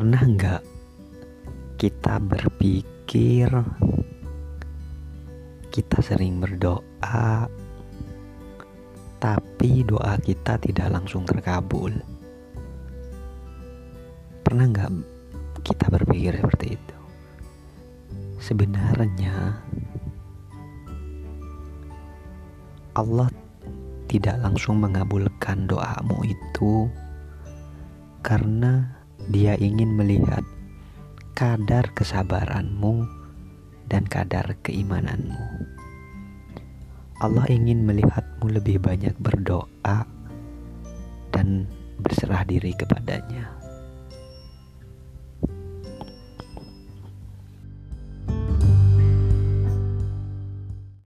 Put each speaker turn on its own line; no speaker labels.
Pernah nggak kita berpikir kita sering berdoa, tapi doa kita tidak langsung terkabul? Pernah nggak kita berpikir seperti itu? Sebenarnya Allah tidak langsung mengabulkan doamu itu karena dia ingin melihat kadar kesabaranmu dan kadar keimananmu. Allah ingin melihatmu lebih banyak berdoa dan berserah diri kepadanya.